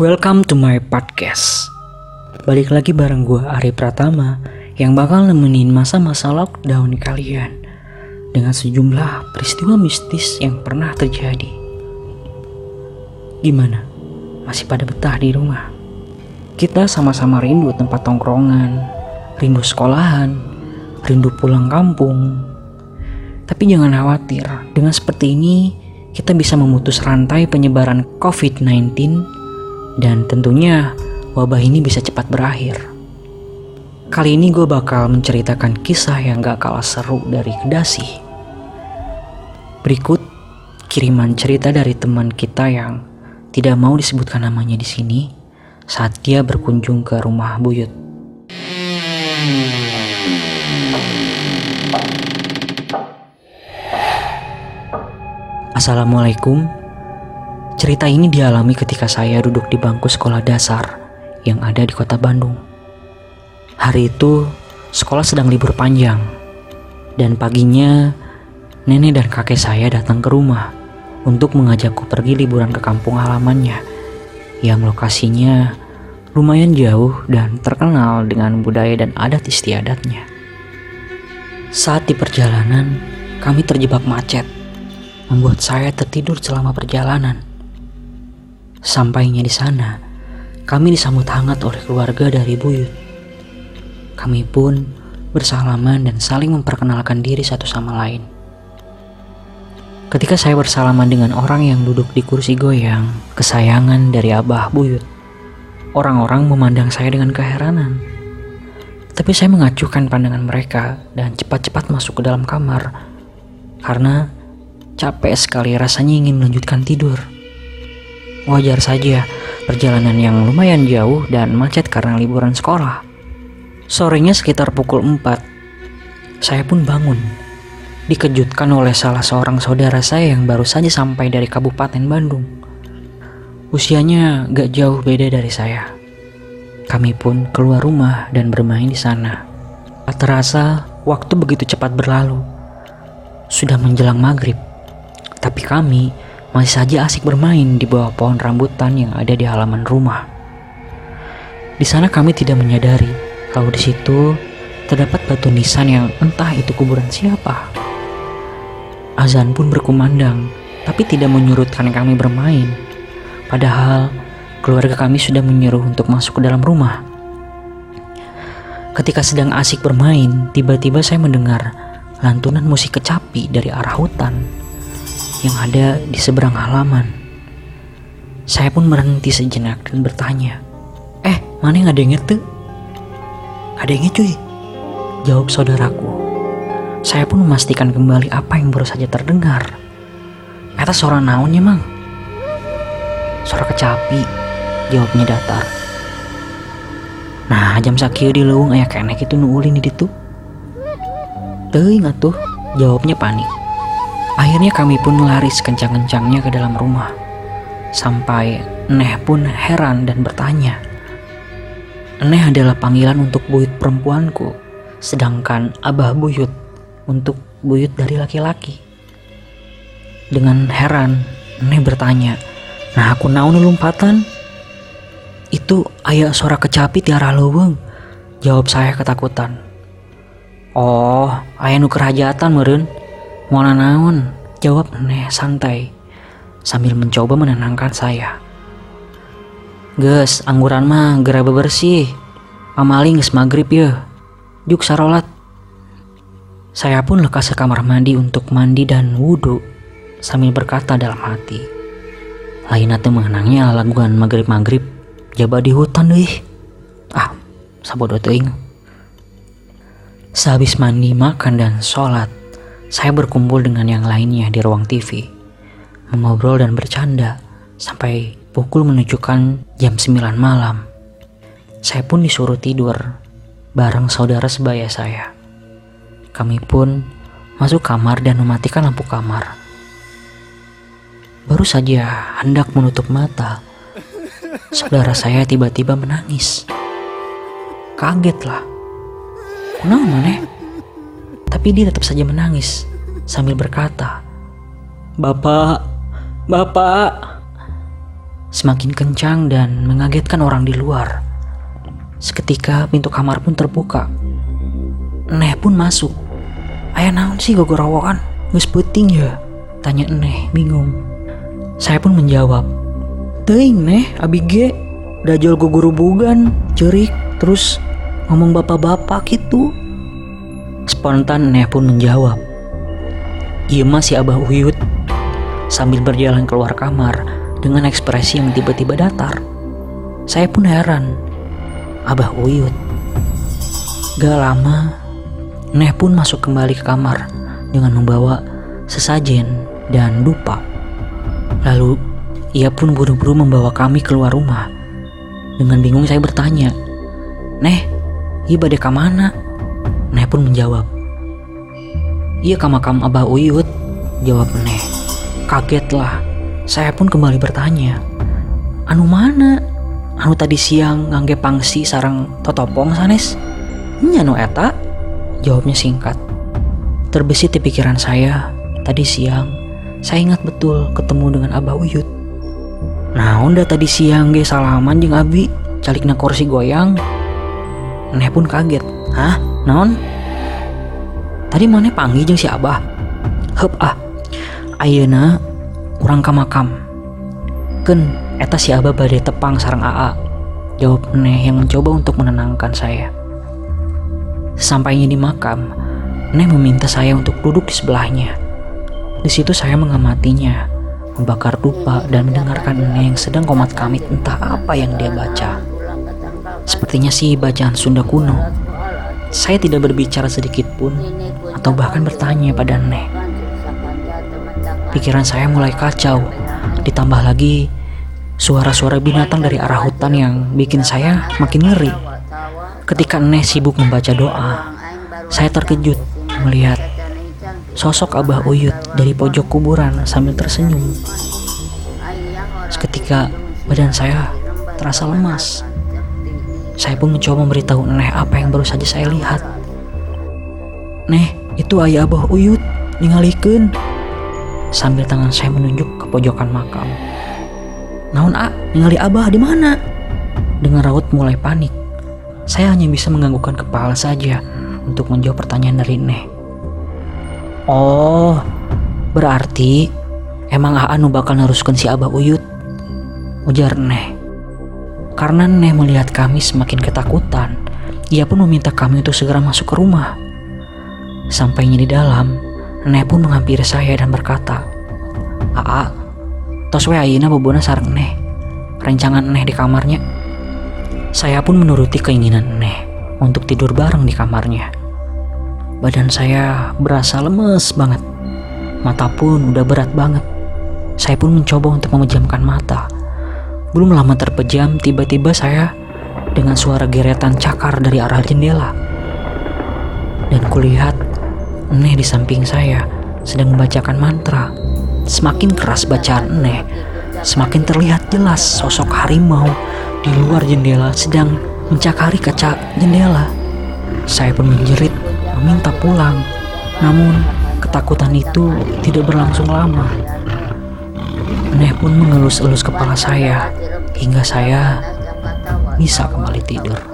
Welcome to my podcast. Balik lagi bareng gue Ari Pratama yang bakal nemenin masa-masa lockdown kalian dengan sejumlah peristiwa mistis yang pernah terjadi. Gimana? Masih pada betah di rumah? Kita sama-sama rindu tempat tongkrongan, rindu sekolahan, rindu pulang kampung. Tapi jangan khawatir, dengan seperti ini kita bisa memutus rantai penyebaran COVID-19 dan tentunya wabah ini bisa cepat berakhir. Kali ini gue bakal menceritakan kisah yang gak kalah seru dari Kedasi. Berikut kiriman cerita dari teman kita yang tidak mau disebutkan namanya di sini saat dia berkunjung ke rumah Buyut. Assalamualaikum. Cerita ini dialami ketika saya duduk di bangku sekolah dasar yang ada di kota Bandung. Hari itu, sekolah sedang libur panjang, dan paginya nenek dan kakek saya datang ke rumah untuk mengajakku pergi liburan ke kampung halamannya yang lokasinya lumayan jauh dan terkenal dengan budaya dan adat istiadatnya. Saat di perjalanan, kami terjebak macet, membuat saya tertidur selama perjalanan. Sampainya di sana, kami disambut hangat oleh keluarga dari Buyut. Kami pun bersalaman dan saling memperkenalkan diri satu sama lain. Ketika saya bersalaman dengan orang yang duduk di kursi goyang, kesayangan dari Abah Buyut, orang-orang memandang saya dengan keheranan. Tapi saya mengacuhkan pandangan mereka dan cepat-cepat masuk ke dalam kamar karena capek sekali rasanya ingin melanjutkan tidur. Wajar saja, perjalanan yang lumayan jauh dan macet karena liburan sekolah. Sorenya sekitar pukul 4, saya pun bangun. Dikejutkan oleh salah seorang saudara saya yang baru saja sampai dari Kabupaten Bandung. Usianya gak jauh beda dari saya. Kami pun keluar rumah dan bermain di sana. Tak terasa waktu begitu cepat berlalu. Sudah menjelang maghrib, tapi kami masih saja asik bermain di bawah pohon rambutan yang ada di halaman rumah. Di sana kami tidak menyadari kalau di situ terdapat batu nisan yang entah itu kuburan siapa. Azan pun berkumandang, tapi tidak menyurutkan kami bermain. Padahal keluarga kami sudah menyuruh untuk masuk ke dalam rumah. Ketika sedang asik bermain, tiba-tiba saya mendengar lantunan musik kecapi dari arah hutan yang ada di seberang halaman. Saya pun berhenti sejenak dan bertanya, Eh, mana yang ada yang tuh? Ada yang cuy? Jawab saudaraku. Saya pun memastikan kembali apa yang baru saja terdengar. Kata suara naunnya mang. Suara kecapi, jawabnya datar. Nah, jam sakit di lewung ayah kenek itu nuulin di itu. Tuh ingat tuh, jawabnya panik. Akhirnya kami pun lari sekencang-kencangnya ke dalam rumah. Sampai Neh pun heran dan bertanya. Neh adalah panggilan untuk buyut perempuanku, sedangkan Abah buyut untuk buyut dari laki-laki. Dengan heran, Neh bertanya, Nah aku naon lompatan? Itu ayah suara kecapi tiara lubung. Jawab saya ketakutan. Oh, ayah nu kerajaan meren. Mana naon? Jawab Neh santai sambil mencoba menenangkan saya. Ges, angguran mah gera bersih. Pamaling ges maghrib ya. Juk sarolat. Saya pun lekas ke kamar mandi untuk mandi dan wudhu sambil berkata dalam hati. Lain atau mengenangnya laguan maghrib-maghrib jaba di hutan deh. Ah, sabodo teing. Sehabis mandi, makan, dan sholat, saya berkumpul dengan yang lainnya di ruang TV, mengobrol dan bercanda sampai pukul menunjukkan jam 9 malam. Saya pun disuruh tidur bareng saudara sebaya saya. Kami pun masuk kamar dan mematikan lampu kamar. Baru saja hendak menutup mata, saudara saya tiba-tiba menangis. Kagetlah. Kenapa maneh? Tapi dia tetap saja menangis sambil berkata, Bapak, Bapak. semakin kencang dan mengagetkan orang di luar. Seketika pintu kamar pun terbuka. Neh pun masuk. Ayah naon sih gogorowokan? Gus puting ya? Tanya Neh bingung. Saya pun menjawab. Teing Neh, abige. Dajol guguru bugan, cerik, terus ngomong bapak-bapak gitu. Spontan Neh pun menjawab. Iya masih Abah Uyut. Sambil berjalan keluar kamar dengan ekspresi yang tiba-tiba datar. Saya pun heran. Abah Uyut. Gak lama, Neh pun masuk kembali ke kamar dengan membawa sesajen dan dupa. Lalu, ia pun buru-buru membawa kami keluar rumah. Dengan bingung saya bertanya, Neh, iya badai ke mana? Pun menjawab, Iya ke makam Abah Uyut, jawab Neh. Kagetlah, saya pun kembali bertanya, Anu mana? Anu tadi siang ngangge pangsi sarang totopong sanes? Nya nu eta? Jawabnya singkat. Terbesit di pikiran saya, tadi siang saya ingat betul ketemu dengan Abah Uyut. Nah, udah tadi siang ge salaman jeung Abi, calikna kursi goyang. Neh pun kaget. Hah? Naon? Tadi mana panggil jeung si Abah? Hup ah. Ayeuna kurang ka makam. Ken, eta si Abah bade tepang sarang AA. Jawab Neh yang mencoba untuk menenangkan saya. Sampainya di makam, Neh meminta saya untuk duduk di sebelahnya. Di situ saya mengamatinya, membakar dupa dan mendengarkan Neh yang sedang komat kamit entah apa yang dia baca. Sepertinya sih bacaan Sunda kuno. Saya tidak berbicara sedikit pun atau bahkan bertanya pada Neh. Pikiran saya mulai kacau, ditambah lagi suara-suara binatang dari arah hutan yang bikin saya makin ngeri. Ketika Neh sibuk membaca doa, saya terkejut melihat sosok Abah Uyut dari pojok kuburan sambil tersenyum. Seketika badan saya terasa lemas. Saya pun mencoba memberitahu Neh apa yang baru saja saya lihat. Neh, itu ayah Abah Uyut, ningalikeun. Sambil tangan saya menunjuk ke pojokan makam. Naon A, ningali Abah di mana? Dengan raut mulai panik, saya hanya bisa menganggukkan kepala saja untuk menjawab pertanyaan dari Neh. Oh, berarti emang Anu bakal neruskan si Abah Uyut? Ujar Neh. Karena Neh melihat kami semakin ketakutan, ia pun meminta kami untuk segera masuk ke rumah. Sampainya di dalam, Neh pun menghampiri saya dan berkata, Aa, tos we ayeuna bobona sareng Neh. Rencangan Neh di kamarnya. Saya pun menuruti keinginan Neh untuk tidur bareng di kamarnya. Badan saya berasa lemes banget. Mata pun udah berat banget. Saya pun mencoba untuk memejamkan mata. Belum lama terpejam, tiba-tiba saya dengan suara geretan cakar dari arah jendela. Dan kulihat Neh di samping saya sedang membacakan mantra. Semakin keras bacaan Neh, semakin terlihat jelas sosok harimau di luar jendela sedang mencakari kaca jendela. Saya pun menjerit meminta pulang. Namun ketakutan itu tidak berlangsung lama. Neh pun mengelus-elus kepala saya hingga saya bisa kembali tidur.